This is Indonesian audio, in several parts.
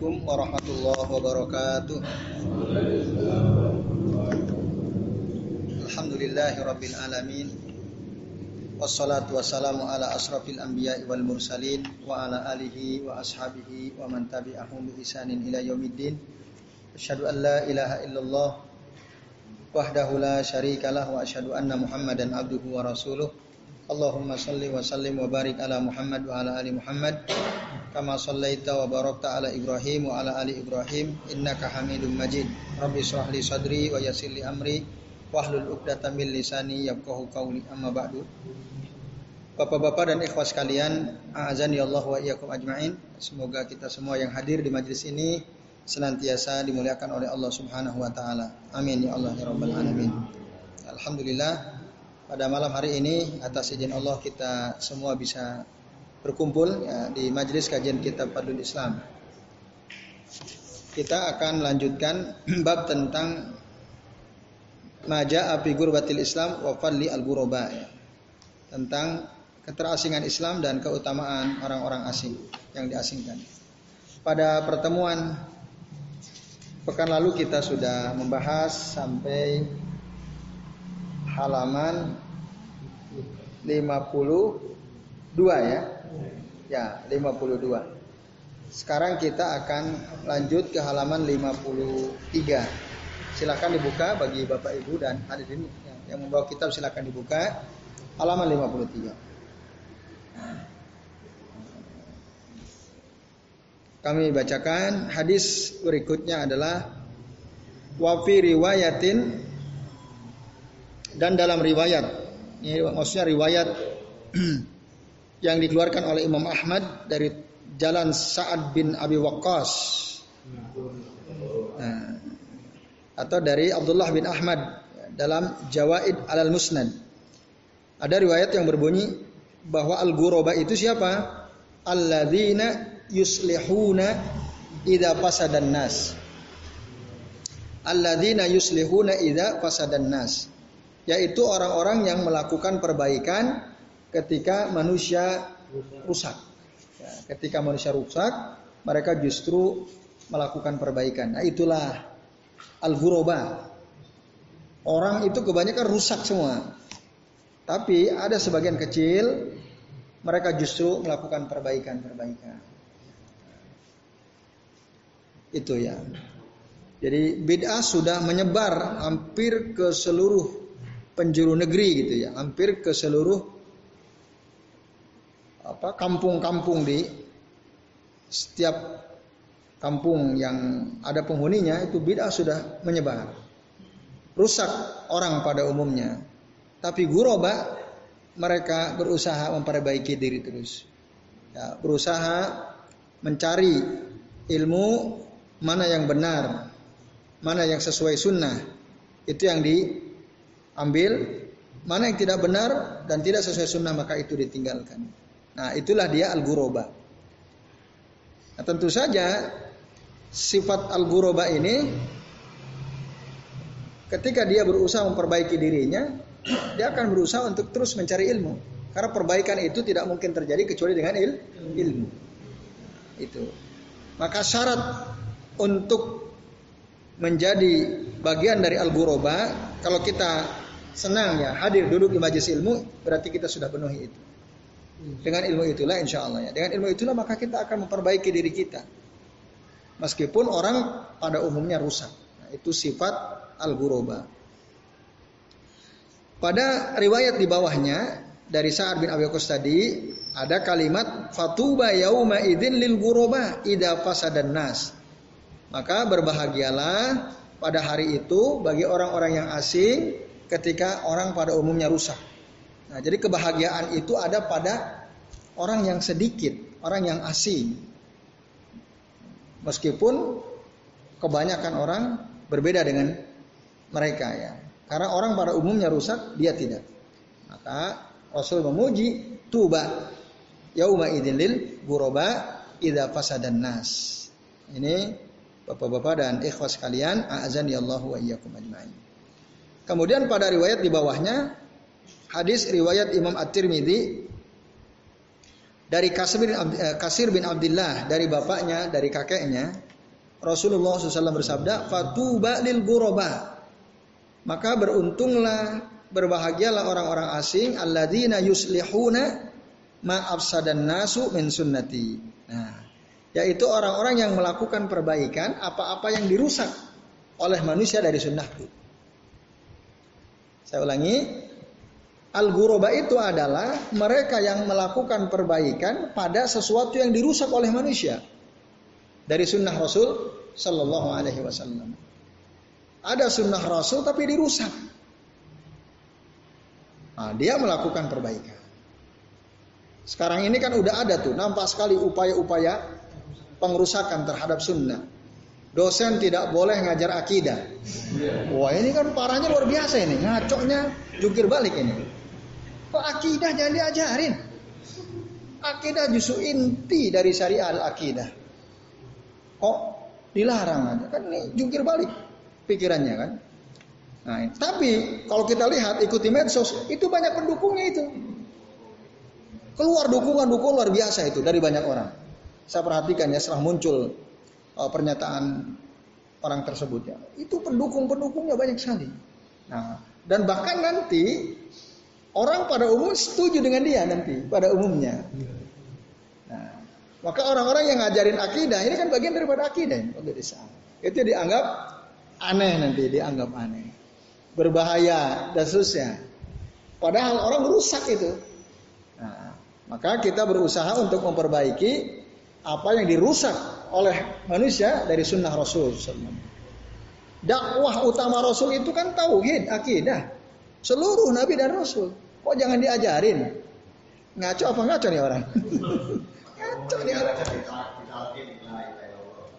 Assalamualaikum warahmatullahi wabarakatuh. Alhamdulillahirabbil alamin. Wassalatu wassalamu ala asrafil anbiya'i wal mursalin wa ala alihi wa ashabihi wa man tabi'ahum bi ihsanin ila yaumiddin. Asyhadu an la ilaha illallah wahdahu la syarikalah wa asyhadu anna Muhammadan abduhu wa rasuluh. Allahumma salli wa sallim wa barik ala Muhammad wa ala ali Muhammad kama sallaita wa barakta ala Ibrahim wa ala ali Ibrahim innaka Hamidum Majid. Rabbi shrah li sadri wa yassir li amri wahlul 'uqdatam min lisani yafqahu qawli amma ba'du. Bapak-bapak dan ikhwah sekalian, a'azani Allah wa iyyakum ajmain. Semoga kita semua yang hadir di majlis ini senantiasa dimuliakan oleh Allah Subhanahu wa taala. Amin ya Allah ya rabbal alamin. Alhamdulillah pada malam hari ini atas izin Allah kita semua bisa berkumpul ya, di majelis kajian kitab Fadlul Islam. Kita akan melanjutkan bab tentang maja api gurbatil Islam wa fadli al guroba ya. tentang keterasingan Islam dan keutamaan orang-orang asing yang diasingkan. Pada pertemuan pekan lalu kita sudah membahas sampai halaman 52 ya. Ya, 52. Sekarang kita akan lanjut ke halaman 53. Silakan dibuka bagi Bapak Ibu dan hadirin yang membawa kitab silakan dibuka halaman 53. Kami bacakan hadis berikutnya adalah wafi riwayatin dan dalam riwayat ini maksudnya riwayat yang dikeluarkan oleh Imam Ahmad dari jalan Sa'ad bin Abi Waqqas. Nah, atau dari Abdullah bin Ahmad dalam Jawaid alal Musnad. Ada riwayat yang berbunyi bahwa al-ghuraba itu siapa? Alladzina yuslihuna idza fasadan nas. Alladzina yuslihuna idza fasadan nas yaitu orang-orang yang melakukan perbaikan ketika manusia rusak. Ya, ketika manusia rusak, mereka justru melakukan perbaikan. Nah, itulah al-ghuraba. Orang itu kebanyakan rusak semua. Tapi ada sebagian kecil mereka justru melakukan perbaikan-perbaikan. Itu ya. Jadi bid'ah sudah menyebar hampir ke seluruh penjuru negeri gitu ya, hampir ke seluruh apa kampung-kampung di setiap kampung yang ada penghuninya itu bid'ah sudah menyebar. Rusak orang pada umumnya. Tapi guroba mereka berusaha memperbaiki diri terus. Ya, berusaha mencari ilmu mana yang benar, mana yang sesuai sunnah. Itu yang di ambil mana yang tidak benar dan tidak sesuai sunnah maka itu ditinggalkan. Nah itulah dia al-guroba. Nah, tentu saja sifat al-guroba ini ketika dia berusaha memperbaiki dirinya, dia akan berusaha untuk terus mencari ilmu. Karena perbaikan itu tidak mungkin terjadi kecuali dengan il, ilmu. Itu. Maka syarat untuk menjadi bagian dari al-guroba, kalau kita senang ya hadir duduk di majelis ilmu berarti kita sudah penuhi itu. Dengan ilmu itulah insya Allah ya. Dengan ilmu itulah maka kita akan memperbaiki diri kita. Meskipun orang pada umumnya rusak. Nah, itu sifat al-guroba. Pada riwayat di bawahnya dari Sa'ad bin Abi Waqqas tadi ada kalimat fatuba yauma idzin lil guroba idza fasadan nas. Maka berbahagialah pada hari itu bagi orang-orang yang asing ketika orang pada umumnya rusak. Nah, jadi kebahagiaan itu ada pada orang yang sedikit, orang yang asing. Meskipun kebanyakan orang berbeda dengan mereka ya. Karena orang pada umumnya rusak, dia tidak. Maka Rasul memuji tuba yauma idzin lil ghuraba idza fasadan nas. Ini Bapak-bapak dan ikhwas sekalian, a'azani Allahu wa iyyakum ajmain. Kemudian pada riwayat di bawahnya hadis riwayat Imam At-Tirmidzi dari Kasir bin, Abdullah dari bapaknya dari kakeknya Rasulullah SAW bersabda, "Fatuba lil ghuraba." Maka beruntunglah, berbahagialah orang-orang asing alladzina yuslihuna ma afsadan nasu min sunnati. Nah, yaitu orang-orang yang melakukan perbaikan apa-apa yang dirusak oleh manusia dari sunnahku. Saya ulangi, Al-Ghuraba itu adalah mereka yang melakukan perbaikan pada sesuatu yang dirusak oleh manusia dari sunnah Rasul Sallallahu Alaihi Wasallam. Ada sunnah Rasul tapi dirusak. Nah, dia melakukan perbaikan. Sekarang ini kan udah ada tuh, nampak sekali upaya-upaya pengrusakan terhadap sunnah. Dosen tidak boleh ngajar akidah. Wah ini kan parahnya luar biasa ini, ngaconya jungkir balik ini. Kok akidah jangan diajarin? Akidah justru inti dari syariat akidah. Kok dilarang aja? Kan ini jungkir balik pikirannya kan? Nah tapi kalau kita lihat ikuti medsos itu banyak pendukungnya itu. Keluar dukungan dukungan luar biasa itu dari banyak orang. Saya perhatikan ya setelah muncul uh, pernyataan orang tersebut ya itu pendukung pendukungnya banyak sekali nah dan bahkan nanti orang pada umum setuju dengan dia nanti pada umumnya maka orang-orang yang ngajarin akidah ini kan bagian daripada akidah Itu dianggap aneh nanti, dianggap aneh. Berbahaya dan seterusnya. Padahal orang rusak itu. Nah, maka kita berusaha untuk memperbaiki apa yang dirusak oleh manusia dari sunnah Rasul Dakwah utama Rasul itu kan tauhid, akidah. Seluruh nabi dan rasul. Kok jangan diajarin? Ngaco apa ngaco nih orang? Kacau nih orang.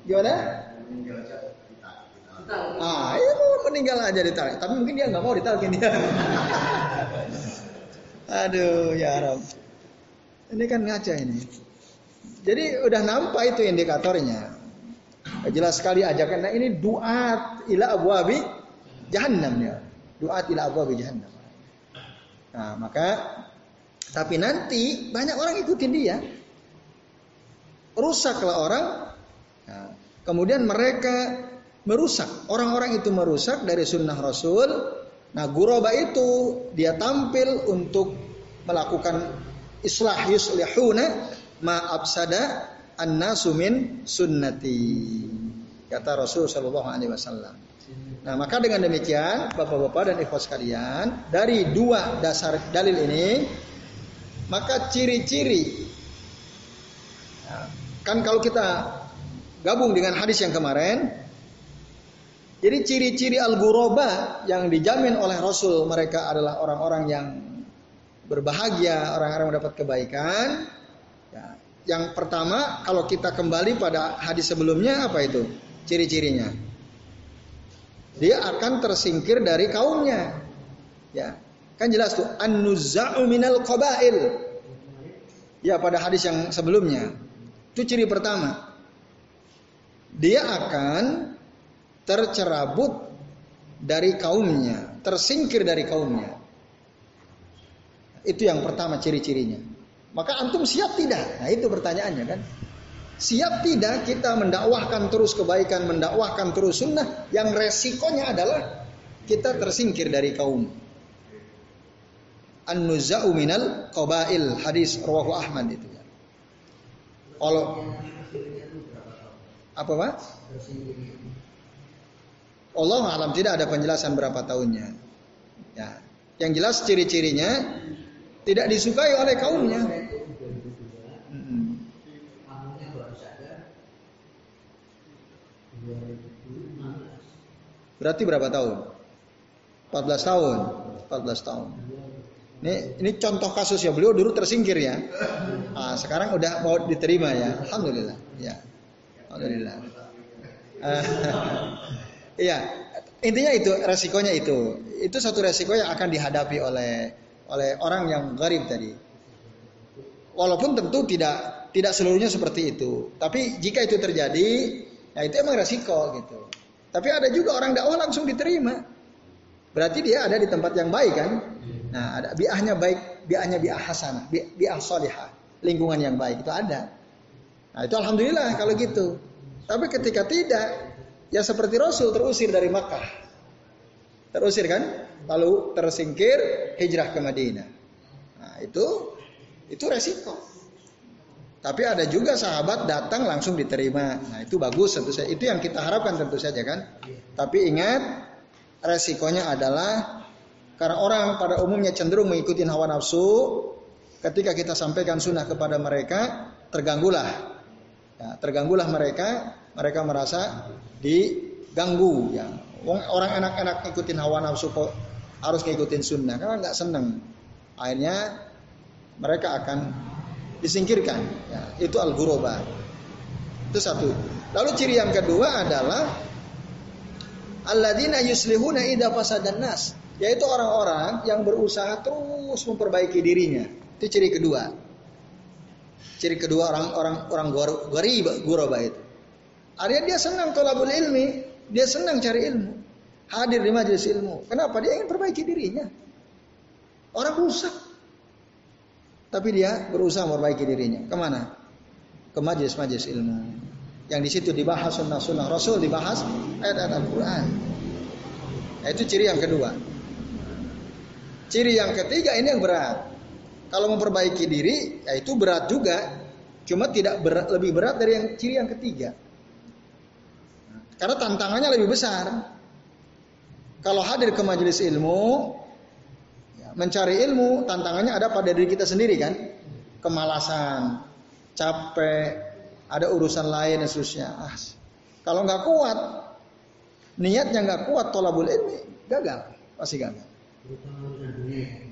Gimana? Ah, iya mau meninggal aja ditarik. Tapi mungkin dia nggak mau ditalkin dia. Aduh, ya Rob. Ini kan ngaca ini. Jadi udah nampak itu indikatornya. Jelas sekali ajakan. Nah ini duat ila abwabi jahannam ya. Duat ila abwabi jahannam. Nah maka tapi nanti banyak orang ikutin dia rusaklah orang. Nah, kemudian mereka merusak. Orang-orang itu merusak dari sunnah Rasul. Nah, guroba itu dia tampil untuk melakukan islah yuslihuna ma absada annasu min sunnati. Kata Rasul Shallallahu alaihi wasallam. Nah, maka dengan demikian Bapak-bapak dan ikhwan sekalian, dari dua dasar dalil ini maka ciri-ciri Kan kalau kita gabung dengan hadis yang kemarin, jadi ciri-ciri al-ghuraba yang dijamin oleh Rasul mereka adalah orang-orang yang berbahagia, orang-orang mendapat kebaikan. Ya. Yang pertama, kalau kita kembali pada hadis sebelumnya apa itu? Ciri-cirinya. Dia akan tersingkir dari kaumnya. Ya. Kan jelas tuh an-nuzza'u minal qabail. Ya pada hadis yang sebelumnya. Itu ciri pertama. Dia akan tercerabut dari kaumnya, tersingkir dari kaumnya. Itu yang pertama ciri-cirinya. Maka antum siap tidak? Nah itu pertanyaannya kan. Siap tidak kita mendakwahkan terus kebaikan, mendakwahkan terus sunnah yang resikonya adalah kita tersingkir dari kaum. An-nuza'u minal qabail hadis rawahu Ahmad itu. Kalau apa pak? Allah alam tidak ada penjelasan berapa tahunnya. Ya, yang jelas ciri-cirinya tidak disukai oleh kaumnya. Berarti berapa tahun? 14 tahun. 14 tahun. Ini ini contoh kasus ya beliau dulu tersingkir ya. Ah, sekarang udah mau diterima ya. Alhamdulillah. Ya. Alhamdulillah. Uh, iya, intinya itu resikonya itu. Itu satu resiko yang akan dihadapi oleh oleh orang yang garib tadi. Walaupun tentu tidak tidak seluruhnya seperti itu. Tapi jika itu terjadi, ya itu emang resiko gitu. Tapi ada juga orang dakwah langsung diterima. Berarti dia ada di tempat yang baik kan? Nah, ada biahnya baik, biahnya biah hasanah, biah solihah, lingkungan yang baik itu ada. Nah, itu alhamdulillah kalau gitu. Tapi ketika tidak, ya seperti Rasul terusir dari Makkah. Terusir kan? Lalu tersingkir hijrah ke Madinah. Nah, itu itu resiko. Tapi ada juga sahabat datang langsung diterima. Nah, itu bagus tentu saja. Itu yang kita harapkan tentu saja kan. Tapi ingat resikonya adalah karena orang pada umumnya cenderung mengikuti hawa nafsu, ketika kita sampaikan sunnah kepada mereka, terganggulah. Ya, terganggulah mereka, mereka merasa diganggu. Ya. Orang enak-enak ngikutin hawa nafsu kok harus ngikutin sunnah, karena nggak seneng. Akhirnya mereka akan disingkirkan. Ya, itu al-ghuraba. Itu satu. Lalu ciri yang kedua adalah alladzina yuslihuna idza fasadan nas yaitu orang-orang yang berusaha terus memperbaiki dirinya. Itu ciri kedua. Ciri kedua orang-orang orang gari guraba itu. Artinya dia senang tolabul ilmi, dia senang cari ilmu, hadir di majelis ilmu. Kenapa? Dia ingin perbaiki dirinya. Orang rusak, tapi dia berusaha memperbaiki dirinya. Ke mana? Ke majelis-majelis ilmu. Yang di situ dibahas sunnah-sunnah Rasul, dibahas ayat-ayat Al-Quran. Nah, itu ciri yang kedua. Ciri yang ketiga ini yang berat. Kalau memperbaiki diri, ya itu berat juga. Cuma tidak berat, lebih berat dari yang ciri yang ketiga. Karena tantangannya lebih besar. Kalau hadir ke majelis ilmu, ya, mencari ilmu, tantangannya ada pada diri kita sendiri kan. Kemalasan, capek, ada urusan lain dan seterusnya. Ah, kalau nggak kuat, niatnya nggak kuat, tolabul ilmi, gagal, pasti gagal.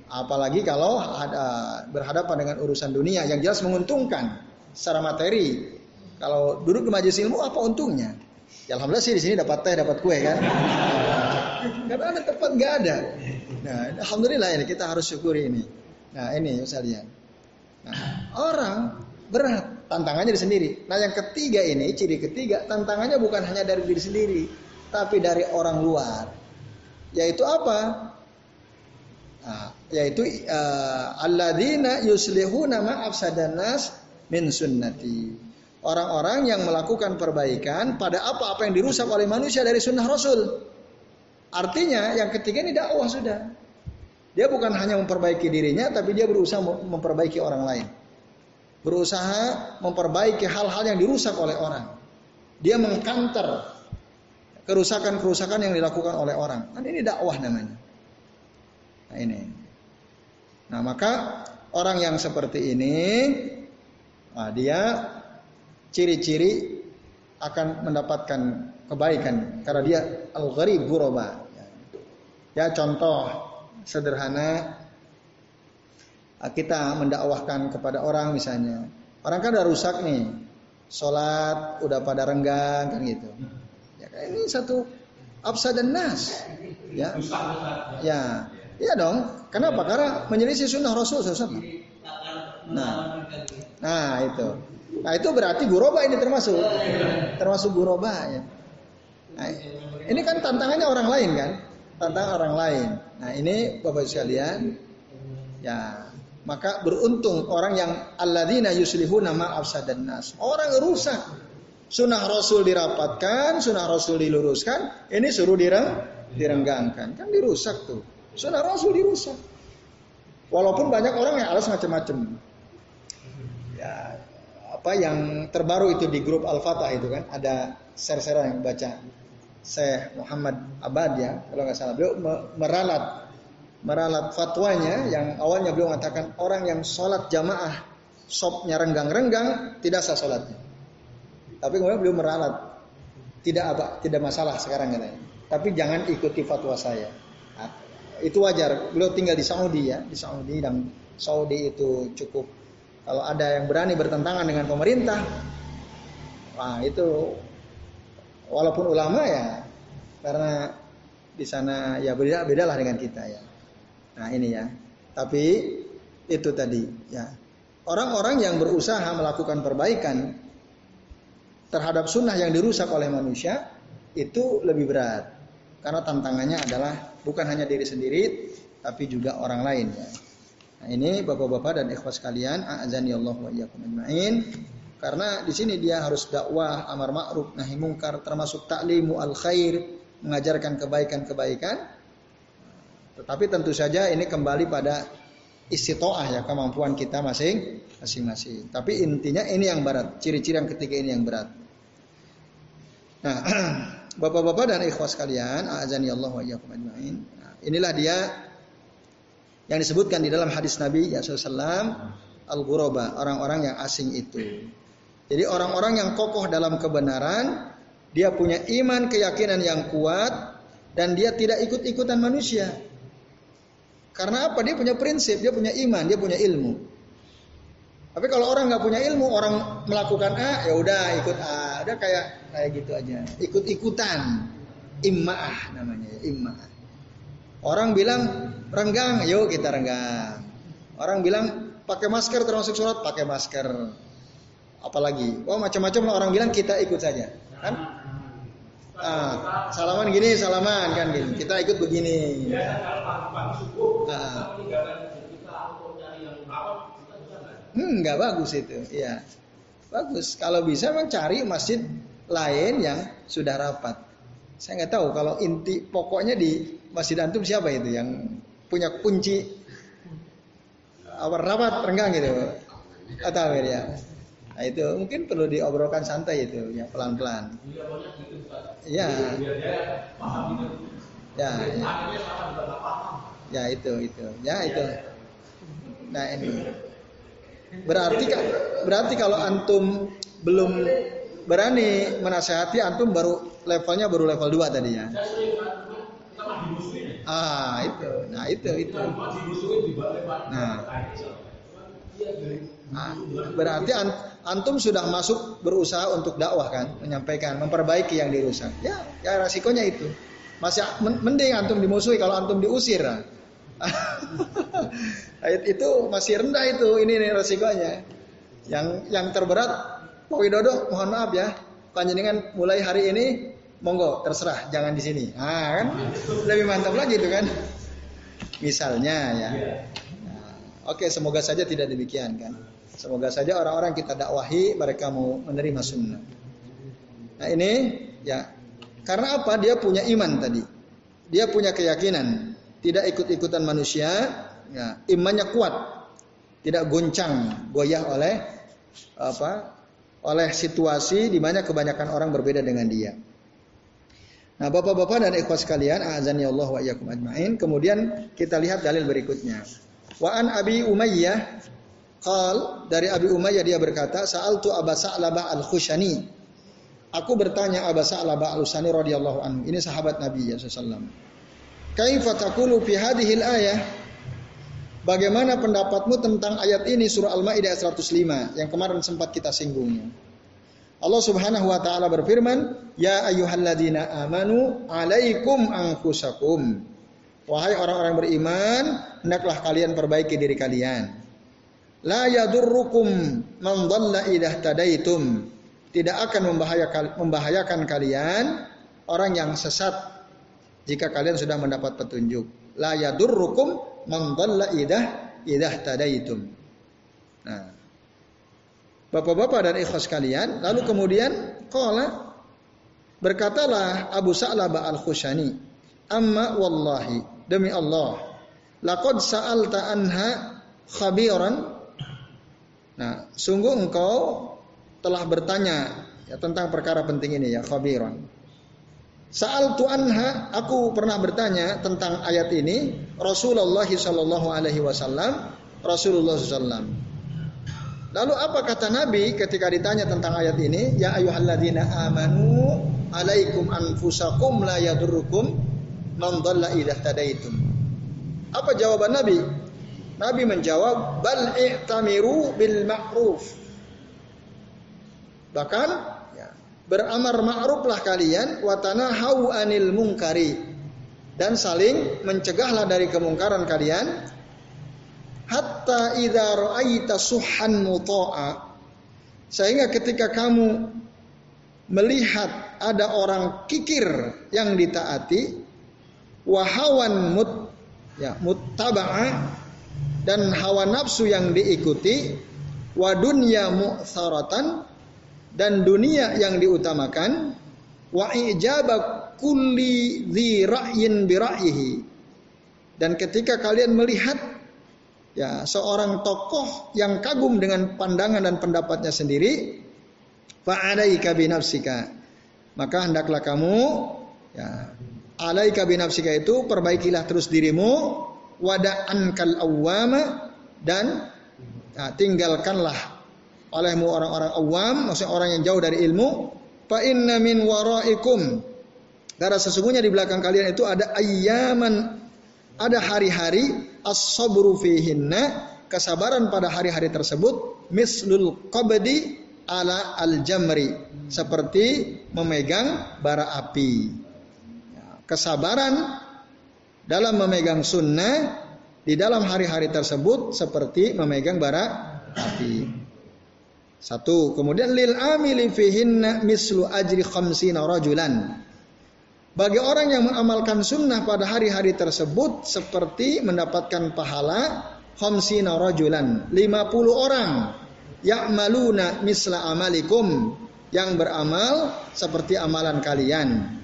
Apalagi kalau ada berhadapan dengan urusan dunia yang jelas menguntungkan secara materi. Kalau duduk di majelis ilmu apa untungnya? Ya alhamdulillah sih di sini dapat teh, dapat kue kan. Karena ada tempat nggak ada. Nah, alhamdulillah ini kita harus syukuri ini. Nah, ini lihat. Nah, orang berat tantangannya di sendiri. Nah, yang ketiga ini, ciri ketiga, tantangannya bukan hanya dari diri sendiri, tapi dari orang luar. Yaitu apa? Nah, yaitu uh, alladzina yuslihuna ma min sunnati. Orang-orang yang melakukan perbaikan pada apa-apa yang dirusak oleh manusia dari sunnah Rasul. Artinya yang ketiga ini dakwah sudah. Dia bukan hanya memperbaiki dirinya, tapi dia berusaha memperbaiki orang lain. Berusaha memperbaiki hal-hal yang dirusak oleh orang. Dia mengkanter kerusakan-kerusakan yang dilakukan oleh orang. Kan ini dakwah namanya. Nah ini. Nah maka orang yang seperti ini, nah, dia ciri-ciri akan mendapatkan kebaikan karena dia al-gharib ghuraba. Ya contoh sederhana kita mendakwahkan kepada orang misalnya. Orang kan udah rusak nih. Sholat udah pada renggang kan gitu. Ya ini satu absa dan nas. Ya. Ya. Iya dong. Kenapa? Karena menyelisih sunnah Rasul. Nah, nah itu. Nah itu berarti guroba ini termasuk, termasuk guroba ya. Nah, ini kan tantangannya orang lain kan, tantangan orang lain. Nah ini bapak sekalian, ya maka beruntung orang yang alladzina yuslihuna ma dan nas. Orang rusak. Sunnah Rasul dirapatkan, sunnah Rasul diluruskan, ini suruh direng, direnggangkan. Kan dirusak tuh. Sunnah Rasul dirusak. Walaupun banyak orang yang alas macam-macam. Ya, apa yang terbaru itu di grup Al-Fatah itu kan? Ada share-share yang baca Syekh Muhammad Abad ya kalau nggak salah. Beliau meralat meralat fatwanya yang awalnya beliau mengatakan orang yang sholat jamaah sopnya renggang-renggang tidak sah sholatnya. Tapi kemudian beliau meralat tidak apa tidak masalah sekarang katanya. Tapi jangan ikuti fatwa saya. Itu wajar. Beliau tinggal di Saudi ya, di Saudi dan Saudi itu cukup kalau ada yang berani bertentangan dengan pemerintah, wah itu walaupun ulama ya, karena di sana ya beda bedalah dengan kita ya. Nah ini ya, tapi itu tadi ya orang-orang yang berusaha melakukan perbaikan terhadap sunnah yang dirusak oleh manusia itu lebih berat karena tantangannya adalah bukan hanya diri sendiri tapi juga orang lain ya. Nah, ini Bapak-bapak dan ikhwas sekalian, a'azani Allah wa iyyakum ajmain. Karena di sini dia harus dakwah amar ma'ruf nahi mungkar termasuk taklimu al khair, mengajarkan kebaikan-kebaikan. Tetapi tentu saja ini kembali pada istitoah ya kemampuan kita masing masing-masing. Tapi intinya ini yang berat, ciri-ciri yang ketiga ini yang berat. Nah, Bapak-bapak dan ikhwas kalian, azani Allah wa iyyakum ajmain. Nah, inilah dia yang disebutkan di dalam hadis Nabi ya sallallahu al-ghuraba, orang-orang yang asing itu. Jadi orang-orang yang kokoh dalam kebenaran, dia punya iman keyakinan yang kuat dan dia tidak ikut-ikutan manusia. Karena apa? Dia punya prinsip, dia punya iman, dia punya ilmu. Tapi kalau orang nggak punya ilmu, orang melakukan A, ya udah ikut A, udah kayak kayak gitu aja, ikut-ikutan, immaah namanya, immaah. Orang bilang renggang, yuk kita renggang. Orang bilang pakai masker termasuk surat, pakai masker. Apalagi? Wah macam-macam orang bilang kita ikut saja. Kan? Ah, salaman gini salaman kan gini. Kita ikut begini. Ah. hmm, nggak bagus itu ya bagus. Kalau bisa memang cari masjid lain yang sudah rapat. Saya nggak tahu kalau inti pokoknya di masjid antum siapa itu yang punya kunci apa rapat renggang gitu atau ya Nah, itu mungkin perlu diobrolkan santai itu, ya pelan-pelan. Iya. Ya, ya. Ya itu itu. Ya itu. Nah ini. Berarti berarti kalau antum belum berani menasehati antum baru levelnya baru level 2 tadi ya. Ah, itu. Nah, itu itu. Nah. Nah, berarti antum sudah masuk berusaha untuk dakwah kan, menyampaikan, memperbaiki yang dirusak. Ya, ya resikonya itu. Masih mending antum dimusuhi kalau antum diusir. Itu masih rendah itu, ini nih resikonya. Yang yang terberat Pak Widodo, mohon maaf ya, panjenengan mulai hari ini monggo terserah, jangan di sini. Ah kan, lebih mantap lagi itu kan. Misalnya ya. Nah, oke, semoga saja tidak demikian kan. Semoga saja orang-orang kita dakwahi mereka mau menerima sunnah. Nah ini ya karena apa? Dia punya iman tadi. Dia punya keyakinan, tidak ikut-ikutan manusia, ya, imannya kuat, tidak goncang, goyah oleh apa? oleh situasi di mana kebanyakan orang berbeda dengan dia. Nah, Bapak-bapak dan ikhwas sekalian, azan ya Allah wa iyyakum ajmain. Kemudian kita lihat dalil berikutnya. Wa an Abi Umayyah Qal dari Abi Umayyah dia berkata, "Sa'altu Aba Sa'labah Al-Khushani." Aku bertanya Aba Sa'labah Al-Khushani radhiyallahu anhu. Ini sahabat Nabi ya sallallahu Kaifa taqulu fi hadhihi ayah Bagaimana pendapatmu tentang ayat ini surah Al-Maidah 105 yang kemarin sempat kita singgungnya. Allah Subhanahu wa taala berfirman, "Ya ayyuhalladzina amanu alaikum anfusakum." Wahai orang-orang beriman, hendaklah kalian perbaiki diri kalian. La yadurrukum man dhalla idah tadaitum. Tidak akan membahayakan, membahayakan kalian orang yang sesat jika kalian sudah mendapat petunjuk. La yadurrukum man dhalla idah idah tadaitum. Nah, Bapak-bapak dan ikhwas kalian, lalu kemudian qala berkatalah Abu Sa'labah Al-Khushani, "Amma wallahi, demi Allah, laqad sa'alta anha khabiran Nah, sungguh engkau telah bertanya ya, tentang perkara penting ini ya, khabiran. Saal anha, aku pernah bertanya tentang ayat ini Rasulullah Shallallahu Alaihi Wasallam, Rasulullah SAW. Lalu apa kata Nabi ketika ditanya tentang ayat ini? Ya ayuhalladzina amanu alaikum anfusakum la yadurrukum man dhalla tadaitum. Apa jawaban Nabi? Nabi menjawab, bal i'tamiru bil ma'ruf. Bahkan ya, beramar ma'ruflah kalian watana hau anil mungkari dan saling mencegahlah dari kemungkaran kalian hatta idza ra'aita suhan muta'a. Sehingga ketika kamu melihat ada orang kikir yang ditaati wahawan mut ya muttaba'a dan hawa nafsu yang diikuti wa dunya mu'tharatan dan dunia yang diutamakan wa ijaba kulli dhi ra'yin bi ra'yihi. Dan ketika kalian melihat ya seorang tokoh yang kagum dengan pandangan dan pendapatnya sendiri fa'alaika bi nafsika. Maka hendaklah kamu ya alaika bi nafsika itu perbaikilah terus dirimu wada'an kal awwama dan ya, tinggalkanlah olehmu orang-orang awam maksudnya orang yang jauh dari ilmu. Fa inna min waraikum. Karena sesungguhnya di belakang kalian itu ada ayyaman ada hari-hari as-sabru fihinna kesabaran pada hari-hari tersebut mislul qabdi ala al-jamri seperti memegang bara api kesabaran dalam memegang sunnah di dalam hari-hari tersebut seperti memegang bara api. Satu, kemudian lil amili fihinna mislu ajri khamsina rajulan. Bagi orang yang mengamalkan sunnah pada hari-hari tersebut seperti mendapatkan pahala khamsina rajulan, 50 orang ya'maluna misla amalikum yang beramal seperti amalan kalian.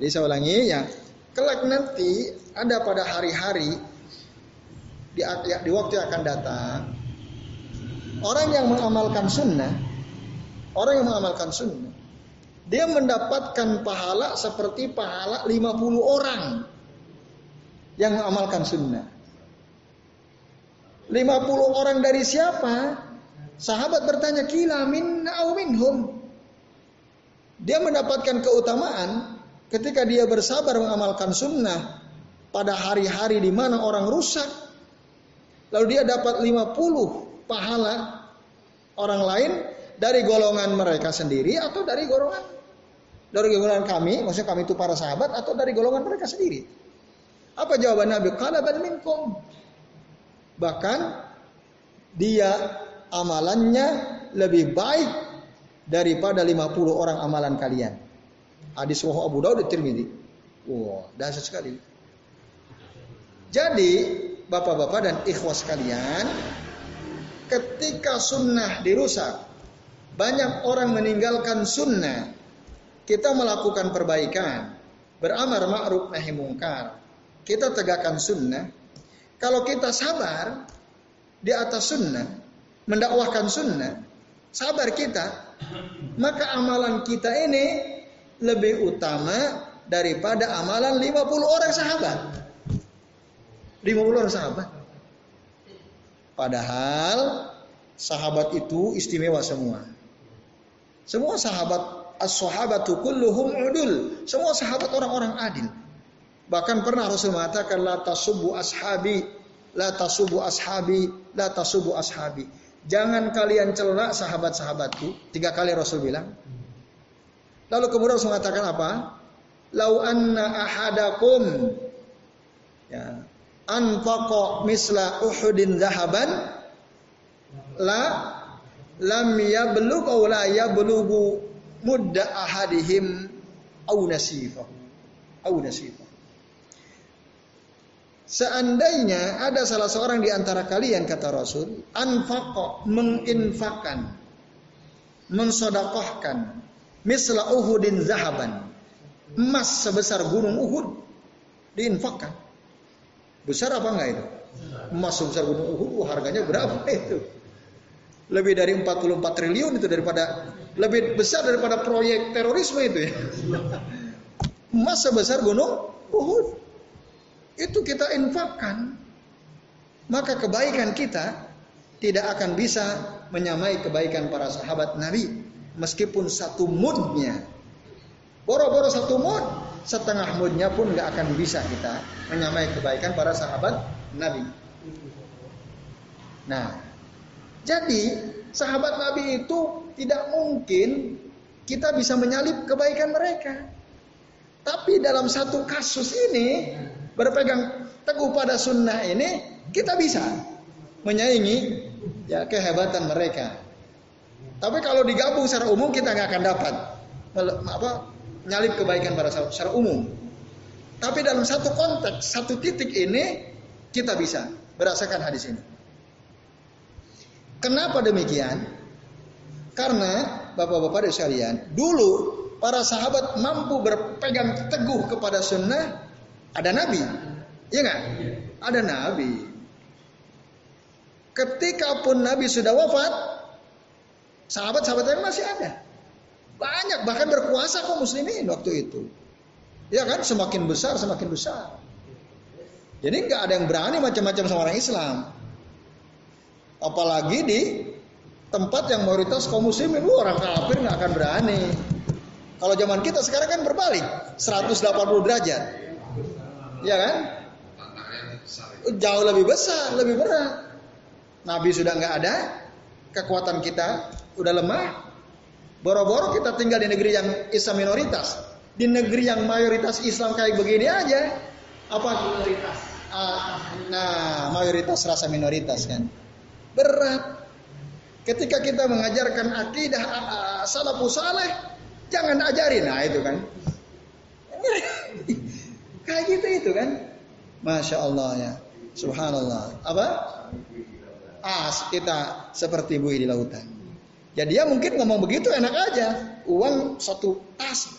Jadi saya ulangi ya, kelak nanti ada pada hari-hari di, ya, di waktu yang akan datang orang yang mengamalkan sunnah, orang yang mengamalkan sunnah, dia mendapatkan pahala seperti pahala 50 orang yang mengamalkan sunnah. 50 orang dari siapa? Sahabat bertanya, kila au minhum. Dia mendapatkan keutamaan ketika dia bersabar mengamalkan sunnah pada hari-hari di mana orang rusak, lalu dia dapat 50 pahala orang lain dari golongan mereka sendiri atau dari golongan dari golongan kami, maksudnya kami itu para sahabat atau dari golongan mereka sendiri. Apa jawaban Nabi? Qalaban minkum. Bahkan dia amalannya lebih baik daripada 50 orang amalan kalian. Hadis wahyu Abu Dawud Tirmidzi. Wah, dahsyat sekali. Jadi, bapak-bapak dan ikhwas kalian, ketika sunnah dirusak, banyak orang meninggalkan sunnah. Kita melakukan perbaikan, beramar ma'ruf nahi mungkar. Kita tegakkan sunnah. Kalau kita sabar di atas sunnah, mendakwahkan sunnah, sabar kita, maka amalan kita ini lebih utama daripada amalan 50 orang sahabat. 50 orang sahabat. Padahal sahabat itu istimewa semua. Semua sahabat as-sahabatu kulluhum udul. Semua sahabat orang-orang adil. Bahkan pernah Rasul mengatakan la tasubu ashabi, la tasubu ashabi, la tasubu ashabi. Jangan kalian celak sahabat-sahabatku. Tiga kali Rasul bilang. Lalu kemudian Rasul mengatakan apa? Lau anna ahadakum ya, anfaqa misla Uhudin zahaban la lam yablugh aw la mudda ahadihim aw nasifahu aw nasifahu Seandainya ada salah seorang di antara kalian kata Rasul anfaqa menginfakkan mensodakohkan misla Uhudin zahaban. Emas sebesar gunung Uhud diinfakkan. Besar apa enggak itu? Emas sebesar gunung Uhud, harganya berapa itu? Lebih dari 44 triliun itu daripada lebih besar daripada proyek terorisme itu ya. Emas sebesar gunung Uhud. Itu kita infakkan. Maka kebaikan kita tidak akan bisa menyamai kebaikan para sahabat Nabi meskipun satu mudnya boro-boro satu mud setengah mudnya pun nggak akan bisa kita menyamai kebaikan para sahabat Nabi nah jadi sahabat Nabi itu tidak mungkin kita bisa menyalip kebaikan mereka tapi dalam satu kasus ini berpegang teguh pada sunnah ini kita bisa menyaingi ya kehebatan mereka tapi kalau digabung secara umum kita nggak akan dapat apa nyalip kebaikan para sahabat secara umum. Tapi dalam satu konteks, satu titik ini kita bisa berdasarkan hadis ini. Kenapa demikian? Karena bapak-bapak dan sekalian, dulu para sahabat mampu berpegang teguh kepada sunnah, ada nabi. Iya nggak? Ada nabi. Ketika pun nabi sudah wafat, sahabat-sahabat yang masih ada. Banyak bahkan berkuasa kok muslimin waktu itu. Ya kan semakin besar semakin besar. Jadi nggak ada yang berani macam-macam sama orang Islam. Apalagi di tempat yang mayoritas kaum muslimin, orang kafir nggak akan berani. Kalau zaman kita sekarang kan berbalik, 180 derajat. Ya kan? Jauh lebih besar, lebih berat. Nabi sudah nggak ada, kekuatan kita udah lemah. Boro-boro kita tinggal di negeri yang Islam minoritas. Di negeri yang mayoritas Islam kayak begini aja, apa? Minoritas. Uh, nah, mayoritas rasa minoritas kan. Berat. Ketika kita mengajarkan akidah uh, salafus saleh, jangan ajarin. Nah, itu kan. kayak gitu itu kan. Masya Allah ya. Subhanallah. Apa? As kita seperti buih di lautan. Ya dia mungkin ngomong begitu enak aja. Uang satu tas.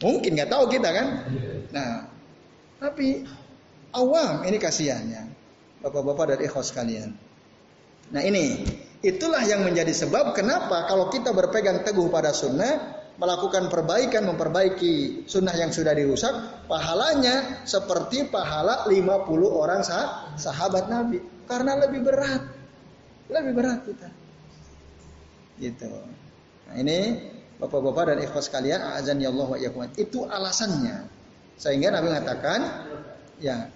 Mungkin nggak tahu kita kan. Nah, tapi awam ini kasihannya. Bapak-bapak dan ikhwas kalian. Nah ini, itulah yang menjadi sebab kenapa kalau kita berpegang teguh pada sunnah, melakukan perbaikan, memperbaiki sunnah yang sudah dirusak, pahalanya seperti pahala 50 orang sah sahabat Nabi. Karena lebih berat. Lebih berat kita. Gitu. Nah ini Bapak-bapak dan ikhwas kalian, azan ya Allah wa Itu alasannya. Sehingga Nabi mengatakan, ya.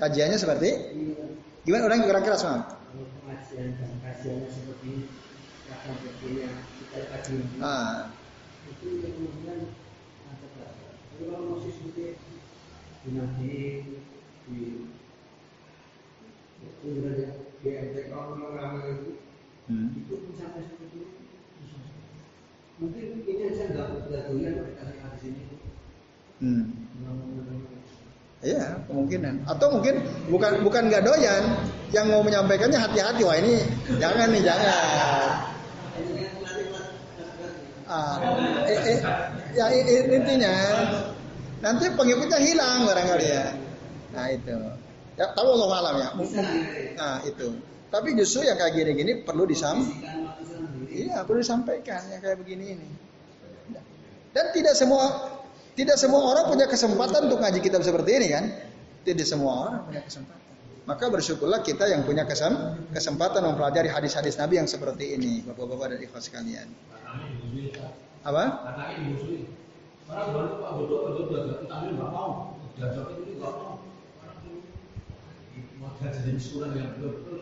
Kajiannya seperti gimana orang kurang keras mam? Kajian kajiannya seperti yang kita kaji. Ah. Itu yang kemudian kalau masih seperti di di di MTK orang itu hmm. itu pun sampai seperti itu mungkin ini aja nggak nggak doyan kasih di sini hmm. Iya, kemungkinan. Atau mungkin bukan bukan nggak doyan, yang mau menyampaikannya hati-hati. Wah ini jangan nih, jangan. Ah, eh, eh, ya intinya nanti pengikutnya hilang barangkali ya. Nah itu. Ya, tahu Allah malam ya. Nah itu. Tapi justru yang kayak gini-gini perlu disampaikan. Iya, perlu disampaikan yang kayak begini ini. Dan tidak semua tidak semua orang punya kesempatan untuk ngaji kitab seperti ini kan? Tidak semua orang punya kesempatan. Maka bersyukurlah kita yang punya kesempatan mempelajari hadis-hadis Nabi yang seperti ini, Bapak-bapak dan ikhlas sekalian. Apa?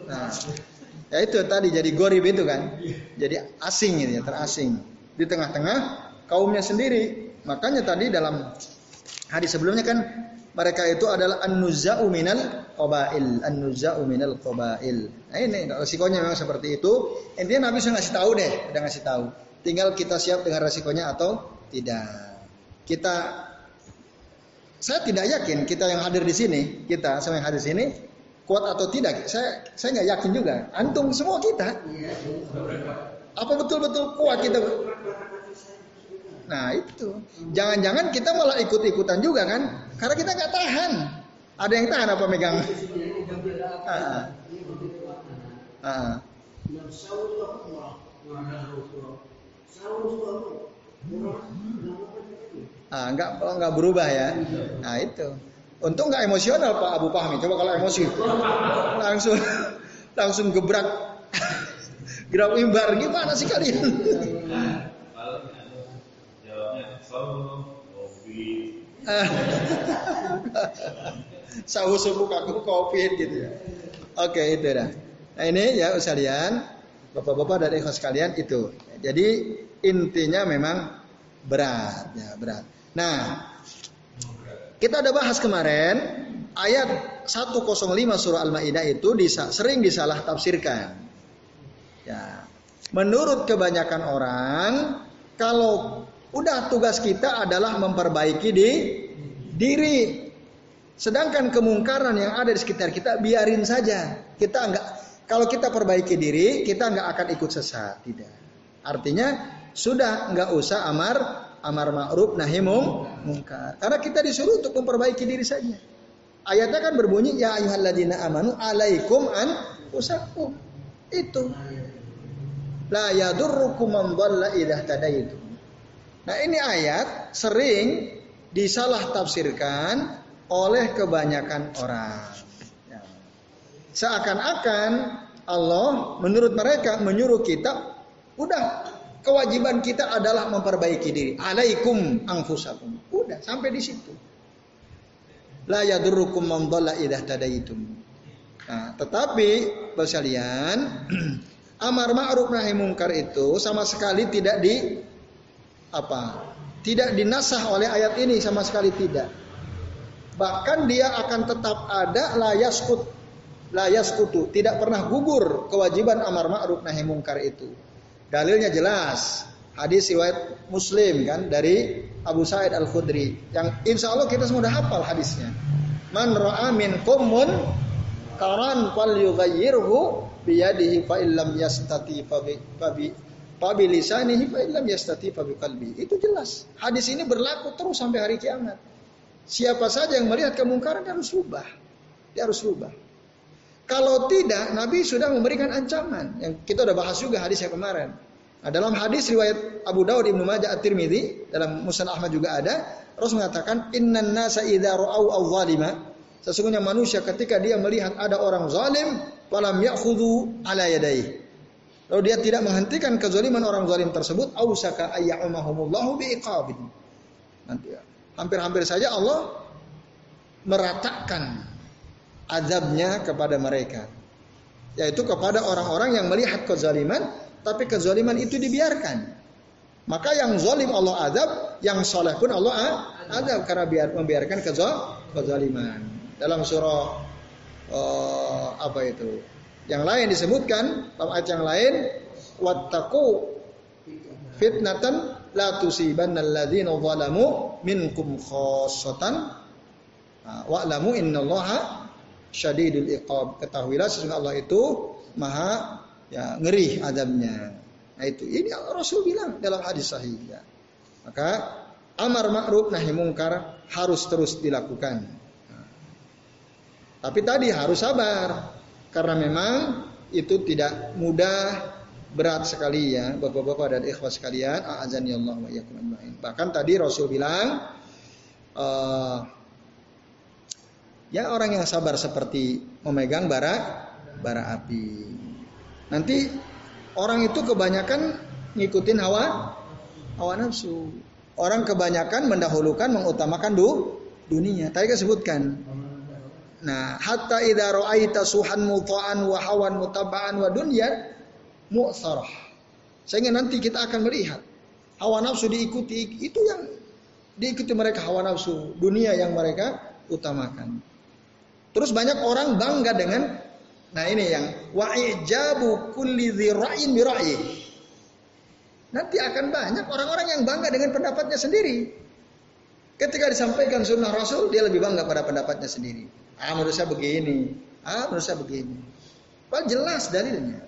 Nah, ya itu tadi jadi gorib itu kan, jadi asing ini ya, terasing di tengah-tengah kaumnya sendiri. Makanya tadi dalam hadis sebelumnya kan mereka itu adalah an-nuzza'u minal qabail, an-nuzza'u minal qabail. Nah ini resikonya memang seperti itu. Intinya Nabi sudah ngasih tahu deh, udah ngasih tahu. Tinggal kita siap dengan resikonya atau tidak. Kita saya tidak yakin kita yang hadir di sini, kita sama yang hadir di sini kuat atau tidak, saya saya nggak yakin juga. Antum semua kita. Apa betul-betul kuat kita? Nah itu, jangan-jangan kita malah ikut-ikutan juga kan? Karena kita nggak tahan. Ada yang tahan apa megang? Ah. Ah. Ah, nggak nggak berubah ya. Nah itu. Untung nggak emosional Pak Abu Fahmi. Coba kalau emosi langsung langsung gebrak gerak imbar gimana sih kalian? Sahu suku kaku covid gitu ya. Oke itu dah. Nah ini ya sekalian, bapak-bapak dan ikhlas sekalian itu. Jadi intinya memang berat ya berat. Nah kita ada bahas kemarin ayat 105 surah Al-Maidah itu disa, sering disalah tafsirkan. Ya. Menurut kebanyakan orang, kalau udah tugas kita adalah memperbaiki di diri. Sedangkan kemungkaran yang ada di sekitar kita biarin saja. Kita enggak kalau kita perbaiki diri, kita enggak akan ikut sesat, tidak. Artinya sudah enggak usah amar amar ma'ruf nahi mungkar. Karena kita disuruh untuk memperbaiki diri saja. Ayatnya kan berbunyi ya ayyuhalladzina amanu alaikum an usakum. Itu. La yadurrukum man dhalla idza tadaitu. Nah, ini ayat sering disalah tafsirkan oleh kebanyakan orang. Ya. Seakan-akan Allah menurut mereka menyuruh kita udah kewajiban kita adalah memperbaiki diri. Alaikum anfusakum. Udah sampai di situ. La yadurrukum man dhalla idza tadaitum. Nah, tetapi sekalian amar ma'ruf nahi mungkar itu sama sekali tidak di apa? Tidak dinasah oleh ayat ini sama sekali tidak. Bahkan dia akan tetap ada layas kutu, tidak pernah gugur kewajiban amar ma'ruf nahi mungkar itu. Dalilnya jelas. Hadis riwayat Muslim kan dari Abu Sa'id Al Khudri yang insya Allah kita semua sudah hafal hadisnya. Man ra'a minkum karan fal yughayyirhu biyadihi fa illam yastati fa bi fa bi lisanihi fa yastati fa. Itu jelas. Hadis ini berlaku terus sampai hari kiamat. Siapa saja yang melihat kemungkaran dia harus rubah. Dia harus rubah. Kalau tidak, Nabi sudah memberikan ancaman. Yang kita udah bahas juga hadis yang kemarin. Nah, dalam hadis riwayat Abu Dawud Ibnu Majah At-Tirmidzi, dalam Musnad Ahmad juga ada, Rasul mengatakan, "Innan nasa idza ra'au al-zalima" Sesungguhnya manusia ketika dia melihat ada orang zalim, falam ya'khudhu ala yadayhi. Lalu dia tidak menghentikan kezaliman orang zalim tersebut, ausaka ayyamahumullahu biiqabin. Nanti ya. Hampir-hampir saja Allah meratakan azabnya kepada mereka. Yaitu kepada orang-orang yang melihat kezaliman, tapi kezaliman itu dibiarkan. Maka yang zalim Allah azab, yang soleh pun Allah azab karena biar membiarkan kezaliman dalam surah uh, apa itu? Yang lain disebutkan dalam ayat yang lain wattaqu fitnatan la tusibanna alladziina zalamu minkum khassatan wa'lamu innallaha syadidul iqab. Ketahuilah sesungguhnya Allah itu maha ya ngeri adabnya. Nah itu ini Rasul bilang dalam hadis sahih ya. Maka amar ma'ruf nahi mungkar harus terus dilakukan. Tapi tadi harus sabar karena memang itu tidak mudah berat sekali ya Bapak-bapak dan ikhwas sekalian a'azani Allah wa Bahkan tadi Rasul bilang uh, ya orang yang sabar seperti memegang bara bara api. Nanti orang itu kebanyakan ngikutin hawa hawa nafsu. Orang kebanyakan mendahulukan mengutamakan du, dunia. Tadi kan sebutkan Nah, hatta idza ra'aita suhan muta'an wa hawan mutaba'an wa dunya mu'sarah. Sehingga nanti kita akan melihat hawa nafsu diikuti itu yang diikuti mereka hawa nafsu dunia yang mereka utamakan. Terus banyak orang bangga dengan nah ini yang wa'ijabu kulli dzira'in bi Nanti akan banyak orang-orang yang bangga dengan pendapatnya sendiri. Ketika disampaikan sunnah Rasul, dia lebih bangga pada pendapatnya sendiri. Ah menurut saya begini. Ah menurut saya begini. Pak jelas dalilnya.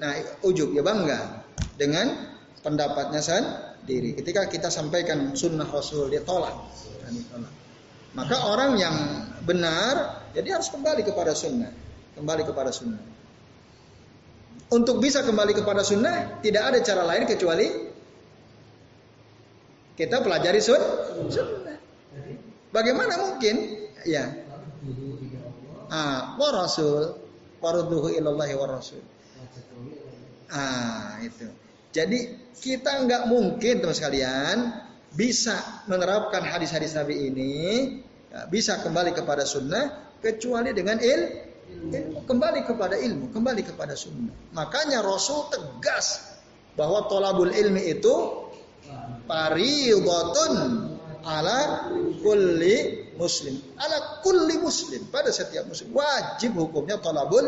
Nah ujub ya bangga dengan pendapatnya sendiri. Ketika kita sampaikan sunnah Rasul dia tolak. Maka orang yang benar jadi harus kembali kepada sunnah. Kembali kepada sunnah. Untuk bisa kembali kepada sunnah tidak ada cara lain kecuali kita pelajari sunnah. Bagaimana mungkin ya. Ah, wa rasul, warudduhu ilallahi wa rasul. Ah, itu. Jadi kita nggak mungkin teman sekalian bisa menerapkan hadis-hadis Nabi ini, ya, bisa kembali kepada sunnah kecuali dengan il, ilmu, kembali kepada ilmu, kembali kepada sunnah. Makanya Rasul tegas bahwa tolabul ilmi itu paridotun ala kulli muslim ala kulli muslim pada setiap muslim wajib hukumnya talabul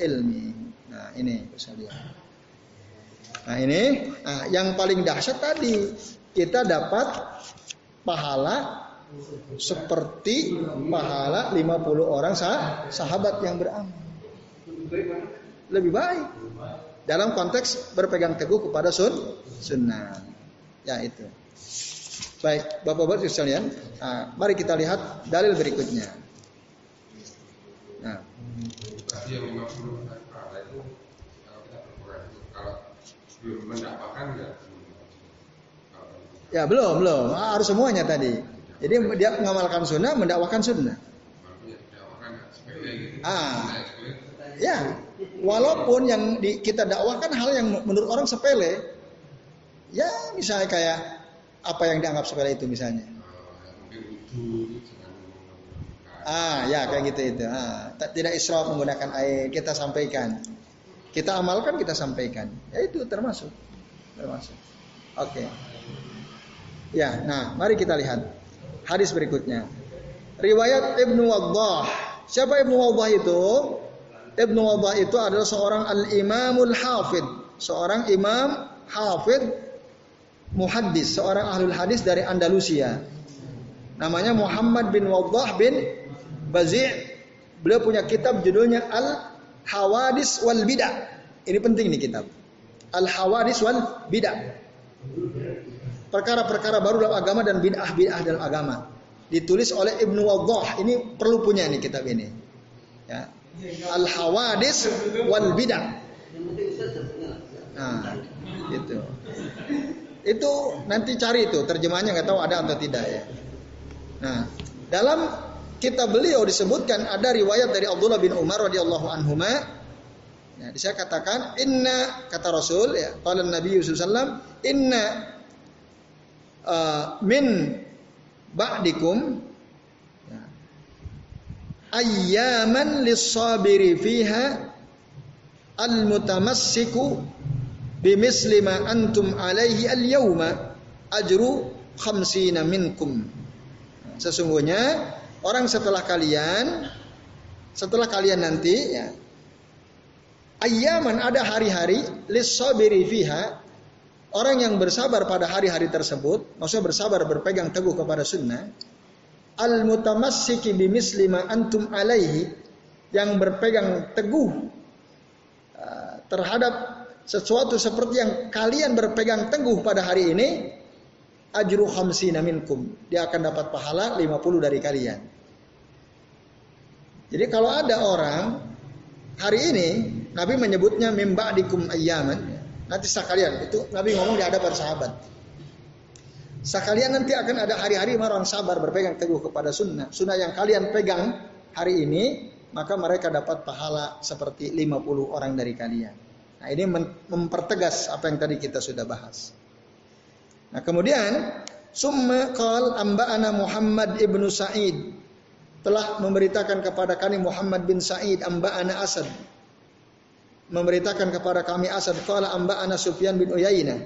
ilmi nah ini sekalian nah ini nah, yang paling dahsyat tadi kita dapat pahala Seperti pahala 50 orang sah, sahabat yang beramal. Lebih baik. Dalam konteks berpegang teguh kepada sun, sunnah. Ya itu. Baik, Bapak-bapak sekalian, nah, mari kita lihat dalil berikutnya. Nah. yang 50 itu kalau kita berkurang kalau belum mendapatkan enggak Ya belum belum harus semuanya tadi. Jadi dia mengamalkan sunnah, mendakwakan sunnah. Ah, ya walaupun yang di, kita dakwakan hal yang menurut orang sepele, ya misalnya kayak apa yang dianggap sepele itu misalnya. Ah, ya kayak gitu itu. Ah, tidak israf menggunakan air, kita sampaikan. Kita amalkan, kita sampaikan. Ya itu termasuk. Termasuk. Oke. Okay. Ya, nah, mari kita lihat hadis berikutnya. Riwayat Ibnu Waddah. Siapa Ibnu Waddah itu? Ibnu Waddah itu adalah seorang al-imamul hafid, seorang imam hafid muhaddis, seorang ahlul hadis dari Andalusia. Namanya Muhammad bin Waddah bin Bazi' Beliau punya kitab judulnya Al Hawadis wal Bidah. Ini penting nih kitab. Al Hawadis wal Bidah perkara-perkara baru dalam agama dan bid'ah-bid'ah dalam agama. Ditulis oleh Ibnu Waddah. Ini perlu punya nih kitab ini. Ya. Al Hawadis wal Bid'ah. Nah, itu. Itu nanti cari itu terjemahnya nggak tahu ada atau tidak ya. Nah, dalam kitab beliau disebutkan ada riwayat dari Abdullah bin Umar radhiyallahu anhu Ya, saya katakan inna kata Rasul ya, qala Nabi Yusuf sallam inna uh, min ba'dikum ya. ayyaman lis-sabiri fiha al-mutamassiku bimisli ma antum alaihi al-yawma ajru khamsina minkum. Sesungguhnya orang setelah kalian setelah kalian nanti ya ayyaman ada hari-hari lis-sabiri fiha Orang yang bersabar pada hari-hari tersebut, maksudnya bersabar berpegang teguh kepada sunnah, al mutamassiki bimisli ma antum alaihi yang berpegang teguh uh, terhadap sesuatu seperti yang kalian berpegang teguh pada hari ini ajru khamsina minkum dia akan dapat pahala 50 dari kalian jadi kalau ada orang hari ini Nabi menyebutnya mimba dikum ayyaman Nanti sekalian itu Nabi ngomong di hadapan sahabat. Sekalian nanti akan ada hari-hari orang sabar berpegang teguh kepada sunnah. Sunnah yang kalian pegang hari ini, maka mereka dapat pahala seperti 50 orang dari kalian. Nah ini mempertegas apa yang tadi kita sudah bahas. Nah kemudian, Summa qal amba'ana Muhammad ibnu Sa'id. Telah memberitakan kepada kami Muhammad bin Sa'id amba'ana Asad. Memberitakan kepada kami Asad qala amba ana Sufyan bin Uyainah.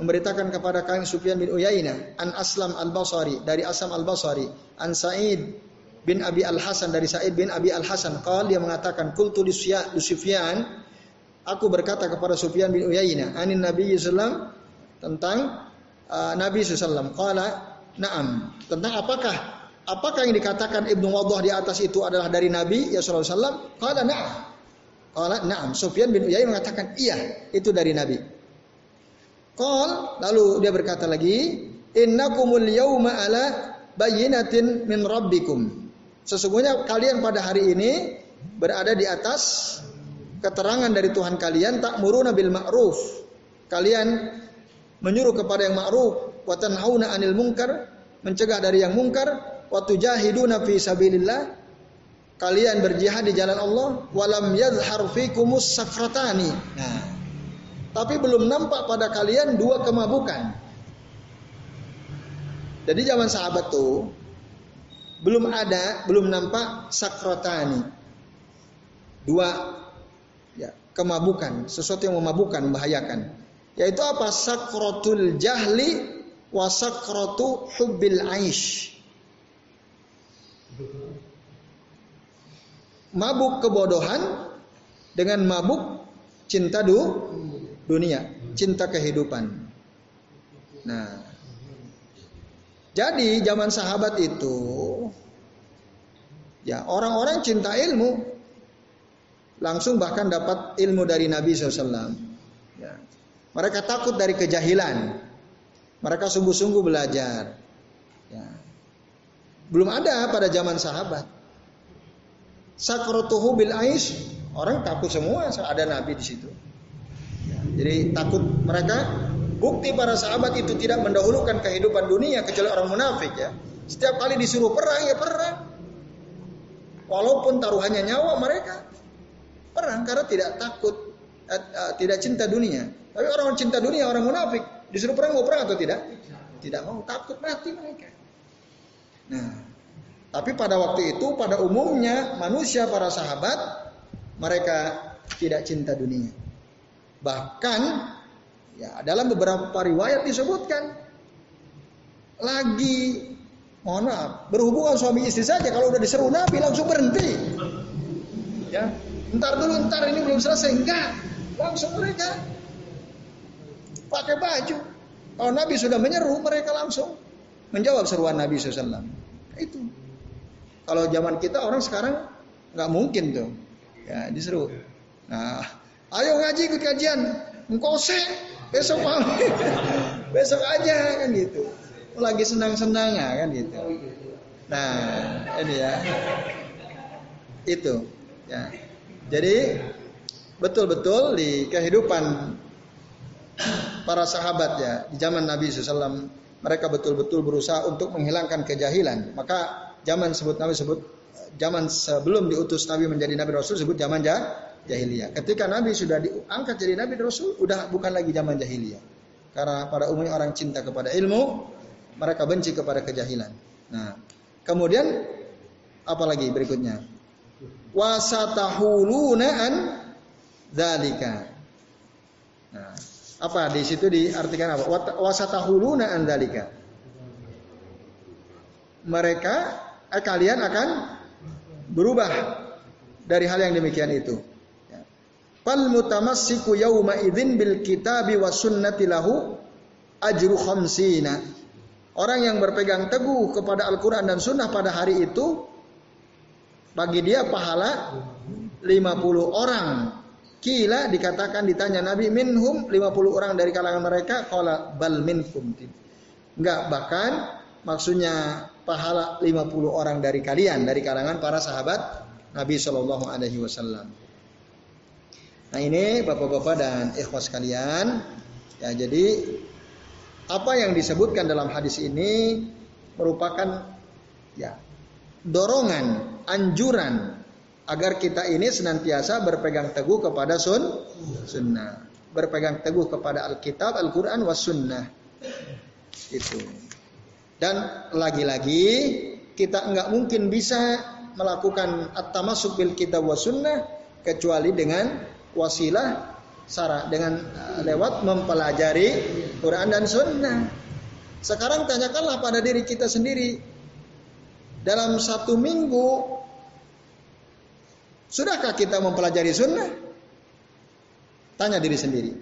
Memberitakan kepada kami Sufyan bin Uyainah an Aslam al-Basri dari Aslam al-Basri an Sa'id bin Abi al-Hasan dari Sa'id bin Abi al-Hasan. Qala dia mengatakan qultu li Sufyan aku berkata kepada Sufyan bin Uyainah anin Nabi sallallahu tentang uh, Nabi sallallahu qala na'am tentang apakah apakah yang dikatakan Ibnu Waddah di atas itu adalah dari Nabi ya sallallahu qala na'am Qala na'am. Sufyan bin Uyainah mengatakan iya, itu dari Nabi. Qal lalu dia berkata lagi, "Innakumul yauma ala bayyinatin min rabbikum." Sesungguhnya kalian pada hari ini berada di atas keterangan dari Tuhan kalian tak muruna bil ma'ruf. Kalian menyuruh kepada yang ma'ruf wa tanhauna 'anil munkar, mencegah dari yang munkar, wa tujahiduna fi sabilillah kalian berjihad di jalan Allah walam yadhhar fikumus sakratani. Nah, tapi belum nampak pada kalian dua kemabukan. Jadi zaman sahabat tuh belum ada, belum nampak sakratani. Dua kemabukan, sesuatu yang memabukkan, membahayakan. Yaitu apa? Sakratul jahli wa hubbil aish mabuk kebodohan dengan mabuk cinta du, dunia, cinta kehidupan. Nah, Jadi zaman sahabat itu ya orang-orang cinta ilmu langsung bahkan dapat ilmu dari Nabi SAW. Ya. Mereka takut dari kejahilan. Mereka sungguh-sungguh belajar. Ya. Belum ada pada zaman sahabat. Sakrotuhu bil ais, orang takut semua ada Nabi di situ. Ya. Jadi takut mereka Bukti para sahabat itu tidak mendahulukan kehidupan dunia kecuali orang munafik ya. Setiap kali disuruh perang ya perang. Walaupun taruhannya nyawa mereka perang karena tidak takut uh, uh, tidak cinta dunia. Tapi orang cinta dunia orang munafik disuruh perang mau perang atau tidak? Tidak mau takut mati mereka. Nah, tapi pada waktu itu pada umumnya manusia para sahabat mereka tidak cinta dunia. Bahkan Ya, dalam beberapa riwayat disebutkan lagi mohon maaf berhubungan suami istri saja kalau udah diseru Nabi langsung berhenti. Ya, ntar dulu ntar ini belum selesai enggak langsung mereka pakai baju. Kalau Nabi sudah menyeru mereka langsung menjawab seruan Nabi SAW. Itu. Kalau zaman kita orang sekarang nggak mungkin tuh. Ya diseru. Nah, ayo ngaji ikut kajian. Engkau besok malam besok aja kan gitu lagi senang-senang kan gitu nah ini ya itu ya jadi betul-betul di kehidupan para sahabat ya di zaman Nabi SAW mereka betul-betul berusaha untuk menghilangkan kejahilan maka zaman sebut Nabi sebut zaman sebelum diutus Nabi menjadi Nabi Rasul sebut zaman jahiliyah. Ketika Nabi sudah diangkat jadi Nabi Rasul, udah bukan lagi zaman jahiliyah. Karena pada umumnya orang cinta kepada ilmu, mereka benci kepada kejahilan. Nah, kemudian apa lagi berikutnya? Wasatahuluna an dzalika. Nah, apa di situ diartikan apa? Wasatahuluna an dzalika. Mereka eh, kalian akan berubah dari hal yang demikian itu. Fal mutamassiku yawma idzin bil kitabi was sunnati lahu ajru khamsina. Orang yang berpegang teguh kepada Al-Quran dan Sunnah pada hari itu bagi dia pahala 50 orang. Kila dikatakan ditanya Nabi minhum 50 orang dari kalangan mereka qala bal minkum. Enggak bahkan maksudnya pahala 50 orang dari kalian dari kalangan para sahabat Nabi Shallallahu alaihi wasallam. Nah ini bapak-bapak dan ikhwas kalian, ya jadi apa yang disebutkan dalam hadis ini merupakan ya dorongan, anjuran agar kita ini senantiasa berpegang teguh kepada sun sunnah, berpegang teguh kepada Alkitab, Al-Quran, was sunnah. Itu. Dan lagi-lagi kita enggak mungkin bisa melakukan at-tamasuk bil kitab was sunnah kecuali dengan wasilah cara dengan uh, lewat mempelajari Quran dan Sunnah. Sekarang tanyakanlah pada diri kita sendiri dalam satu minggu sudahkah kita mempelajari Sunnah? Tanya diri sendiri.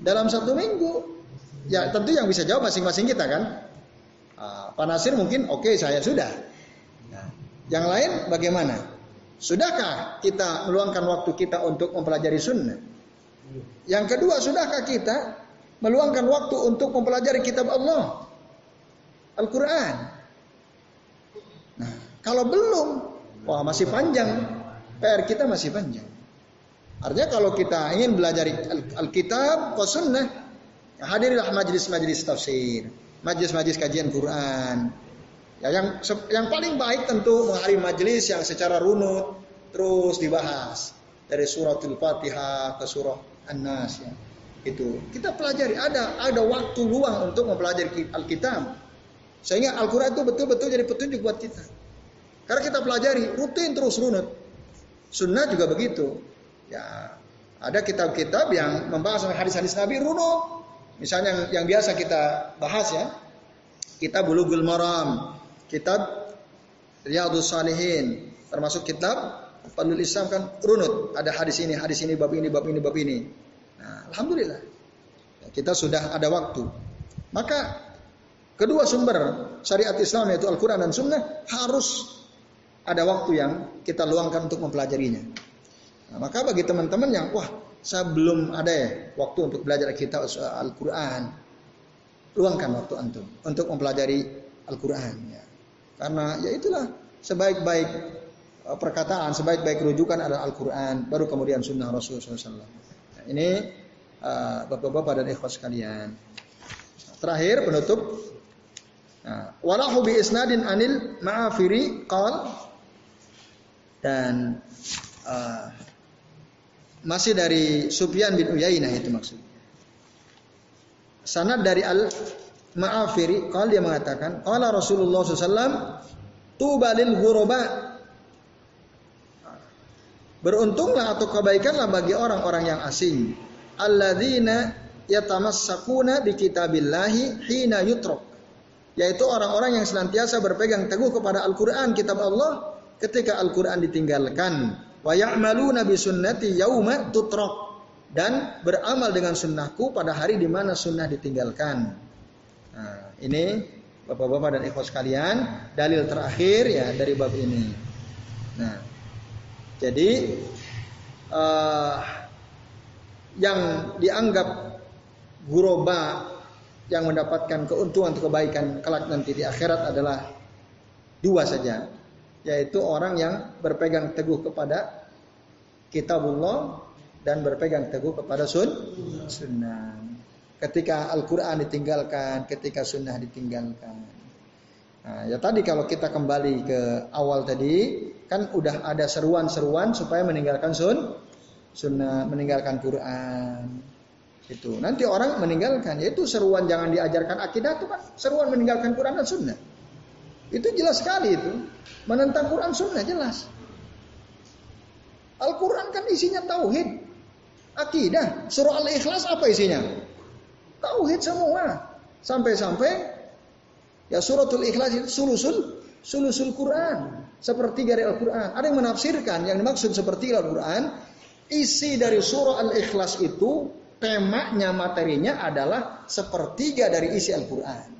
Dalam satu minggu, ya tentu yang bisa jawab masing-masing kita kan. Uh, Pak Nasir mungkin oke okay, saya sudah. Nah, yang lain bagaimana? Sudahkah kita meluangkan waktu kita untuk mempelajari sunnah? Yang kedua, sudahkah kita meluangkan waktu untuk mempelajari kitab Allah? Al-Quran. Kalau belum, wah masih panjang. PR kita masih panjang. Artinya kalau kita ingin belajar Alkitab, al sunnah, hadirilah majelis-majelis tafsir, majelis-majelis kajian Quran, Ya, yang yang paling baik tentu menghadiri majelis yang secara runut terus dibahas dari suratul Fatihah ke surah An-Nas ya. Itu kita pelajari ada ada waktu luang untuk mempelajari Alkitab. Sehingga Al-Qur'an itu betul-betul jadi petunjuk buat kita. Karena kita pelajari rutin terus runut. Sunnah juga begitu. Ya, ada kitab-kitab yang membahas hadis-hadis Nabi runut. Misalnya yang, yang biasa kita bahas ya, kita Bulughul Maram, kitab Riyadus Salihin, termasuk kitab Fadlul Islam kan runut. Ada hadis ini, hadis ini, bab ini, bab ini, bab ini. Nah, alhamdulillah. Ya, kita sudah ada waktu. Maka kedua sumber syariat Islam yaitu Al-Quran dan Sunnah harus ada waktu yang kita luangkan untuk mempelajarinya. Nah, maka bagi teman-teman yang wah saya belum ada ya waktu untuk belajar kita Al-Quran, luangkan waktu antum untuk mempelajari Al-Quran. Ya. Karena ya itulah sebaik-baik uh, perkataan, sebaik-baik rujukan adalah Al-Quran, baru kemudian Sunnah Rasulullah SAW. Nah, ini uh, bapak-bapak dan ikhwas sekalian. Terakhir penutup. Nah, walahu bi isnadin anil ma'afiri qal dan uh, masih dari Sufyan bin Uyainah itu maksud. Sanad dari al Ma'afiri, kalau dia mengatakan, Allah Rasulullah SAW, tubalil ghuraba. Beruntunglah atau kebaikanlah bagi orang-orang yang asing. Alladzina yatamassakuna bi kitabillahi hina yutrok. Yaitu orang-orang yang senantiasa berpegang teguh kepada Al-Quran, kitab Allah, ketika Al-Quran ditinggalkan. Wa ya'maluna bi sunnati yauma tutrok. Dan beramal dengan sunnahku pada hari di mana sunnah ditinggalkan. Nah, ini Bapak-bapak dan ikhwas sekalian, dalil terakhir ya dari bab ini. Nah, jadi uh, yang dianggap guroba yang mendapatkan keuntungan atau kebaikan kelak nanti di akhirat adalah dua saja, yaitu orang yang berpegang teguh kepada kitabullah dan berpegang teguh kepada sun sunnah. Ketika Al-Quran ditinggalkan, ketika sunnah ditinggalkan. Nah, ya tadi kalau kita kembali ke awal tadi, kan udah ada seruan-seruan supaya meninggalkan sun, sunnah, meninggalkan Quran. Itu nanti orang meninggalkan, yaitu seruan jangan diajarkan akidah itu kan seruan meninggalkan Quran dan sunnah. Itu jelas sekali itu. Menentang Quran sunnah jelas. Al-Quran kan isinya tauhid, akidah. Surah Al-Ikhlas apa isinya? Tauhid semua. Sampai-sampai ya suratul ikhlas itu sulusul sulusul Quran. Seperti dari Al-Quran. Ada yang menafsirkan yang dimaksud seperti Al-Quran. Isi dari surah Al-Ikhlas itu temanya materinya adalah sepertiga dari isi Al-Quran.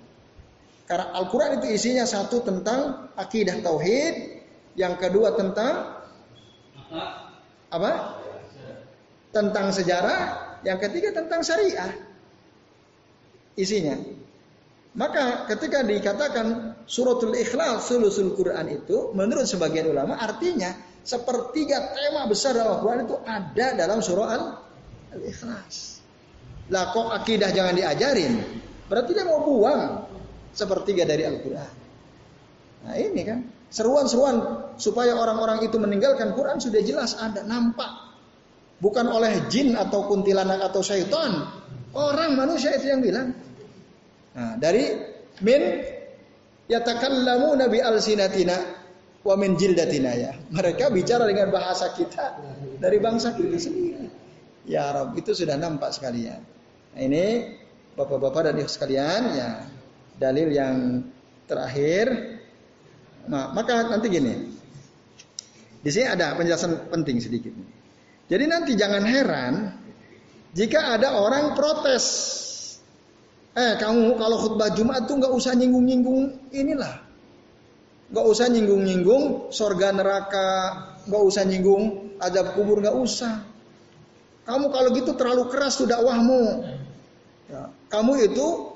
Karena Al-Quran itu isinya satu tentang akidah tauhid, yang kedua tentang apa? Tentang sejarah, yang ketiga tentang syariah isinya. Maka ketika dikatakan suratul ikhlas sulusul Quran itu menurut sebagian ulama artinya sepertiga tema besar dalam Al-Quran itu ada dalam surah Al-Ikhlas. Lah kok akidah jangan diajarin? Berarti dia mau buang sepertiga dari Al-Quran. Nah ini kan seruan-seruan supaya orang-orang itu meninggalkan Quran sudah jelas ada nampak. Bukan oleh jin atau kuntilanak atau syaitan. Orang manusia itu yang bilang. Nah, dari min yatakallamu nabi al-sinatina wa min jildatina ya. Mereka bicara dengan bahasa kita dari bangsa kita sendiri. Ya Rob, itu sudah nampak sekalian. Nah, ini Bapak-bapak dan Ibu sekalian ya dalil yang terakhir. Nah, maka nanti gini. Di sini ada penjelasan penting sedikit. Jadi nanti jangan heran jika ada orang protes Eh kamu kalau khutbah Jumat tuh nggak usah nyinggung-nyinggung inilah. Nggak usah nyinggung-nyinggung sorga neraka, nggak usah nyinggung adab kubur nggak usah. Kamu kalau gitu terlalu keras tuh dakwahmu. Ya, kamu itu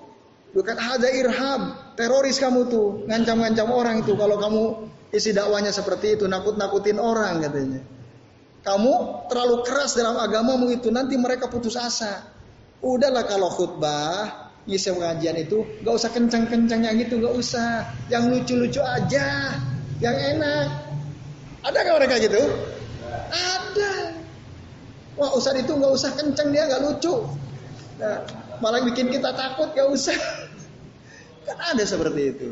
bukan ada irhab, teroris kamu tuh, ngancam-ngancam orang itu kalau kamu isi dakwanya seperti itu, nakut-nakutin orang katanya. Kamu terlalu keras dalam agamamu itu, nanti mereka putus asa. Udahlah kalau khutbah, ngisi pengajian itu gak usah kencang-kencangnya gitu, gak usah. Yang lucu-lucu aja, yang enak. Ada gak mereka gitu? Ada. Wah Ustaz itu gak usah kencang dia gak lucu. Nah, malah bikin kita takut gak usah. Kan ada seperti itu.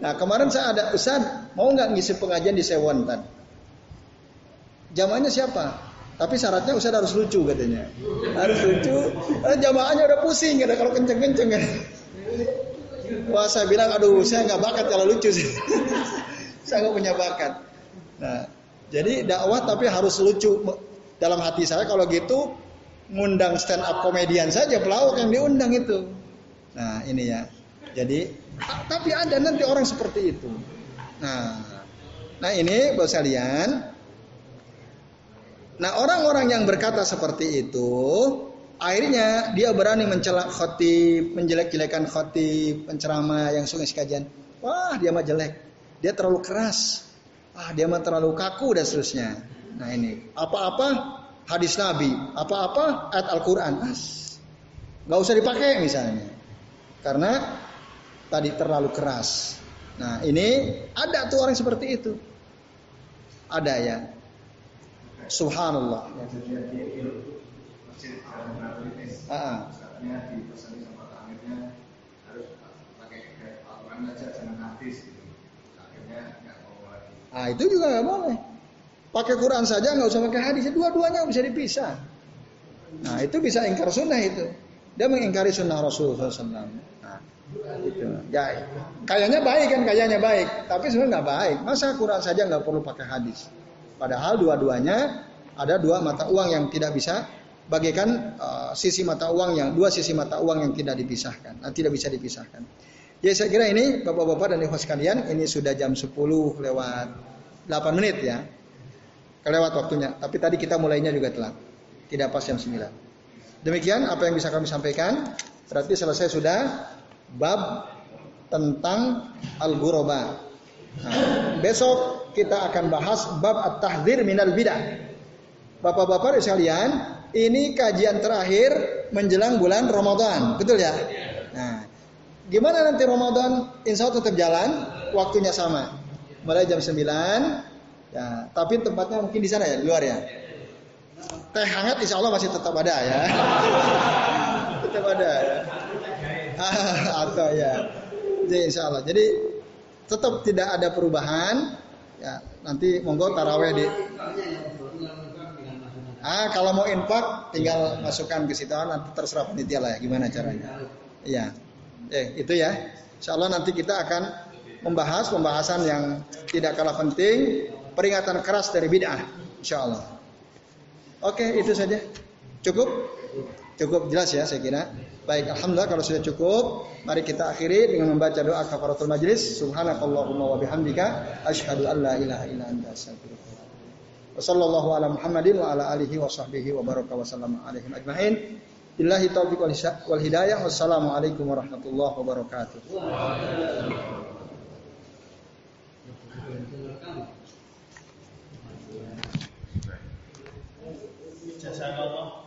Nah kemarin saya ada Ustaz mau nggak ngisi pengajian di Sewontan? Jamannya siapa? Tapi syaratnya Ustaz harus lucu katanya. Harus lucu. Karena jamaahnya udah pusing ada kalau kenceng-kenceng kan. Wah saya bilang aduh saya nggak bakat kalau lucu sih. saya nggak punya bakat. Nah jadi dakwah tapi harus lucu. Dalam hati saya kalau gitu ngundang stand up komedian saja pelawak yang diundang itu. Nah ini ya. Jadi tapi ada nanti orang seperti itu. Nah, nah ini bos kalian. Nah orang-orang yang berkata seperti itu, akhirnya dia berani mencela khotib, menjelek-jelekan khotib, penceramah yang sungai sekajian. Wah dia mah jelek, dia terlalu keras, ah dia mah terlalu kaku dan seterusnya. Nah ini apa-apa hadis Nabi, apa-apa ayat Al-Quran, nggak usah dipakai misalnya, karena tadi terlalu keras. Nah ini ada tuh orang seperti itu. Ada ya. Subhanallah. Ah. Ah itu juga nggak boleh. Pakai Quran saja nggak usah pakai hadis. Dua-duanya bisa dipisah. Nah itu bisa ingkar sunnah itu. Dia mengingkari sunnah Rasulullah SAW. Gitu. Ya, kayaknya baik kan, kayaknya baik, tapi sebenarnya nggak baik. Masa Quran saja nggak perlu pakai hadis. Padahal dua-duanya ada dua mata uang yang tidak bisa bagaikan uh, sisi mata uang yang dua sisi mata uang yang tidak dipisahkan, uh, tidak bisa dipisahkan. Ya saya kira ini bapak-bapak dan ibu sekalian, ini sudah jam 10 lewat 8 menit ya. Kelewat waktunya, tapi tadi kita mulainya juga telat. Tidak pas jam 9. Demikian apa yang bisa kami sampaikan. Berarti selesai sudah bab tentang al-ghuraba. Nah, besok kita akan bahas bab at-tahdzir minal bidah. Bapak-bapak sekalian, ini kajian terakhir menjelang bulan Ramadan, betul ya? Nah, gimana nanti Ramadan? Insya Allah tetap jalan, waktunya sama. Mulai jam 9, ya, tapi tempatnya mungkin di sana ya, luar ya. Teh hangat insya Allah masih tetap ada ya. tetap ada ya. atau ya. Jadi insya Allah. Jadi tetap tidak ada perubahan. Ya, nanti monggo taraweh di. Ah, kalau mau infak tinggal masukkan ke situ nanti terserah panitia lah ya gimana caranya. Iya. Eh, itu ya. Insya Allah nanti kita akan membahas pembahasan yang tidak kalah penting, peringatan keras dari bid'ah. Insya Allah. Oke, itu saja. Cukup? Cukup jelas ya saya kira. Baik, alhamdulillah kalau sudah cukup, mari kita akhiri dengan membaca doa kafaratul majlis. Subhanakallahumma wa bihamdika asyhadu an la ilaha illa anta astaghfiruka wa sallallahu ala Muhammadin wa ala alihi wa sahbihi wa baraka wa sallam alaihim ajmain. Billahi taufiq wal hidayah. Wassalamualaikum warahmatullahi wabarakatuh. Jazakallah